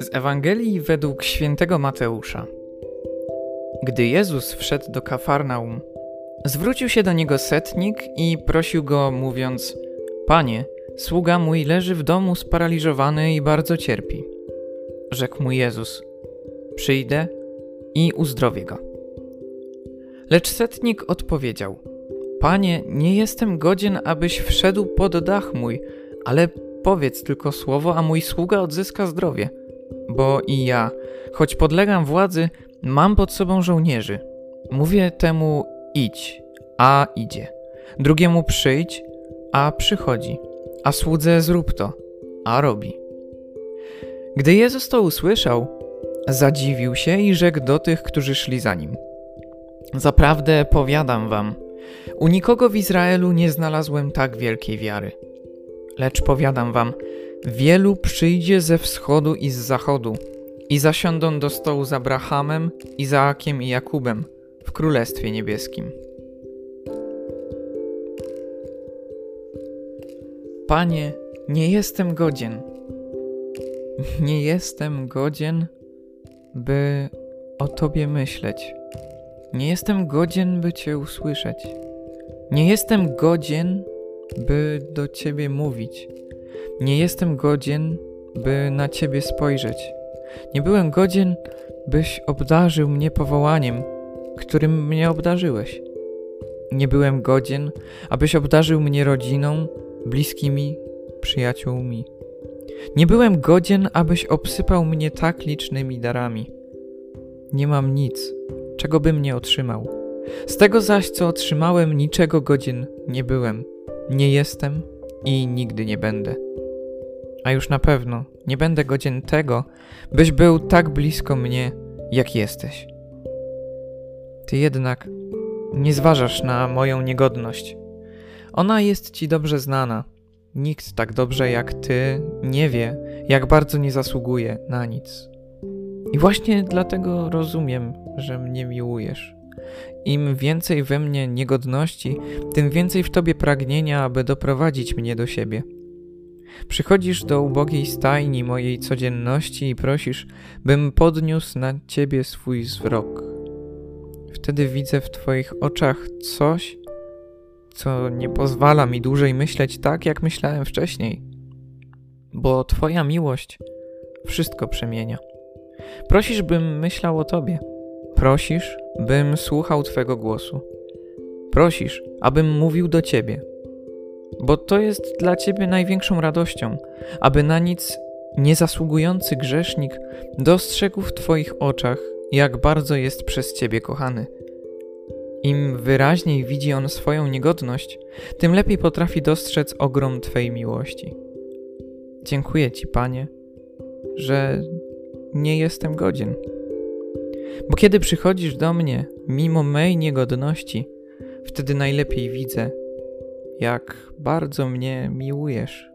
Z Ewangelii według świętego Mateusza. Gdy Jezus wszedł do Kafarnaum, zwrócił się do niego setnik i prosił go, mówiąc: Panie, sługa mój leży w domu sparaliżowany i bardzo cierpi. Rzekł mu Jezus: Przyjdę i uzdrowię go. Lecz setnik odpowiedział: Panie, nie jestem godzien, abyś wszedł pod dach mój, ale powiedz tylko słowo, a mój sługa odzyska zdrowie. Bo i ja, choć podlegam władzy, mam pod sobą żołnierzy. Mówię temu idź, a idzie. Drugiemu przyjdź, a przychodzi. A słudze zrób to, a robi. Gdy Jezus to usłyszał, zadziwił się i rzekł do tych, którzy szli za nim. Zaprawdę powiadam wam, u nikogo w Izraelu nie znalazłem tak wielkiej wiary. Lecz powiadam wam, wielu przyjdzie ze wschodu i z zachodu i zasiądą do stołu z Abrahamem, Izaakiem i Jakubem w Królestwie Niebieskim. Panie, nie jestem godzien. Nie jestem godzien, by o Tobie myśleć. Nie jestem godzien, by Cię usłyszeć. Nie jestem godzien, by do Ciebie mówić. Nie jestem godzien, by na Ciebie spojrzeć. Nie byłem godzien, byś obdarzył mnie powołaniem, którym mnie obdarzyłeś. Nie byłem godzien, abyś obdarzył mnie rodziną, bliskimi, przyjaciółmi. Nie byłem godzien, abyś obsypał mnie tak licznymi darami. Nie mam nic, czego bym nie otrzymał. Z tego zaś, co otrzymałem, niczego godzien nie byłem, nie jestem i nigdy nie będę. A już na pewno nie będę godzien tego, byś był tak blisko mnie, jak jesteś. Ty jednak nie zważasz na moją niegodność. Ona jest ci dobrze znana. Nikt tak dobrze jak ty nie wie, jak bardzo nie zasługuje na nic. I właśnie dlatego rozumiem, że mnie miłujesz. Im więcej we mnie niegodności, tym więcej w tobie pragnienia, aby doprowadzić mnie do siebie. Przychodzisz do ubogiej stajni mojej codzienności i prosisz, bym podniósł na ciebie swój wzrok. Wtedy widzę w twoich oczach coś, co nie pozwala mi dłużej myśleć tak, jak myślałem wcześniej. Bo twoja miłość wszystko przemienia. Prosisz, bym myślał o Tobie. Prosisz, bym słuchał Twego głosu. Prosisz, abym mówił do Ciebie. Bo to jest dla Ciebie największą radością, aby na nic niezasługujący grzesznik dostrzegł w Twoich oczach, jak bardzo jest przez Ciebie kochany. Im wyraźniej widzi on swoją niegodność, tym lepiej potrafi dostrzec ogrom Twej miłości. Dziękuję Ci, Panie, że nie jestem godzien. Bo kiedy przychodzisz do mnie, mimo mej niegodności, wtedy najlepiej widzę, jak bardzo mnie miłujesz.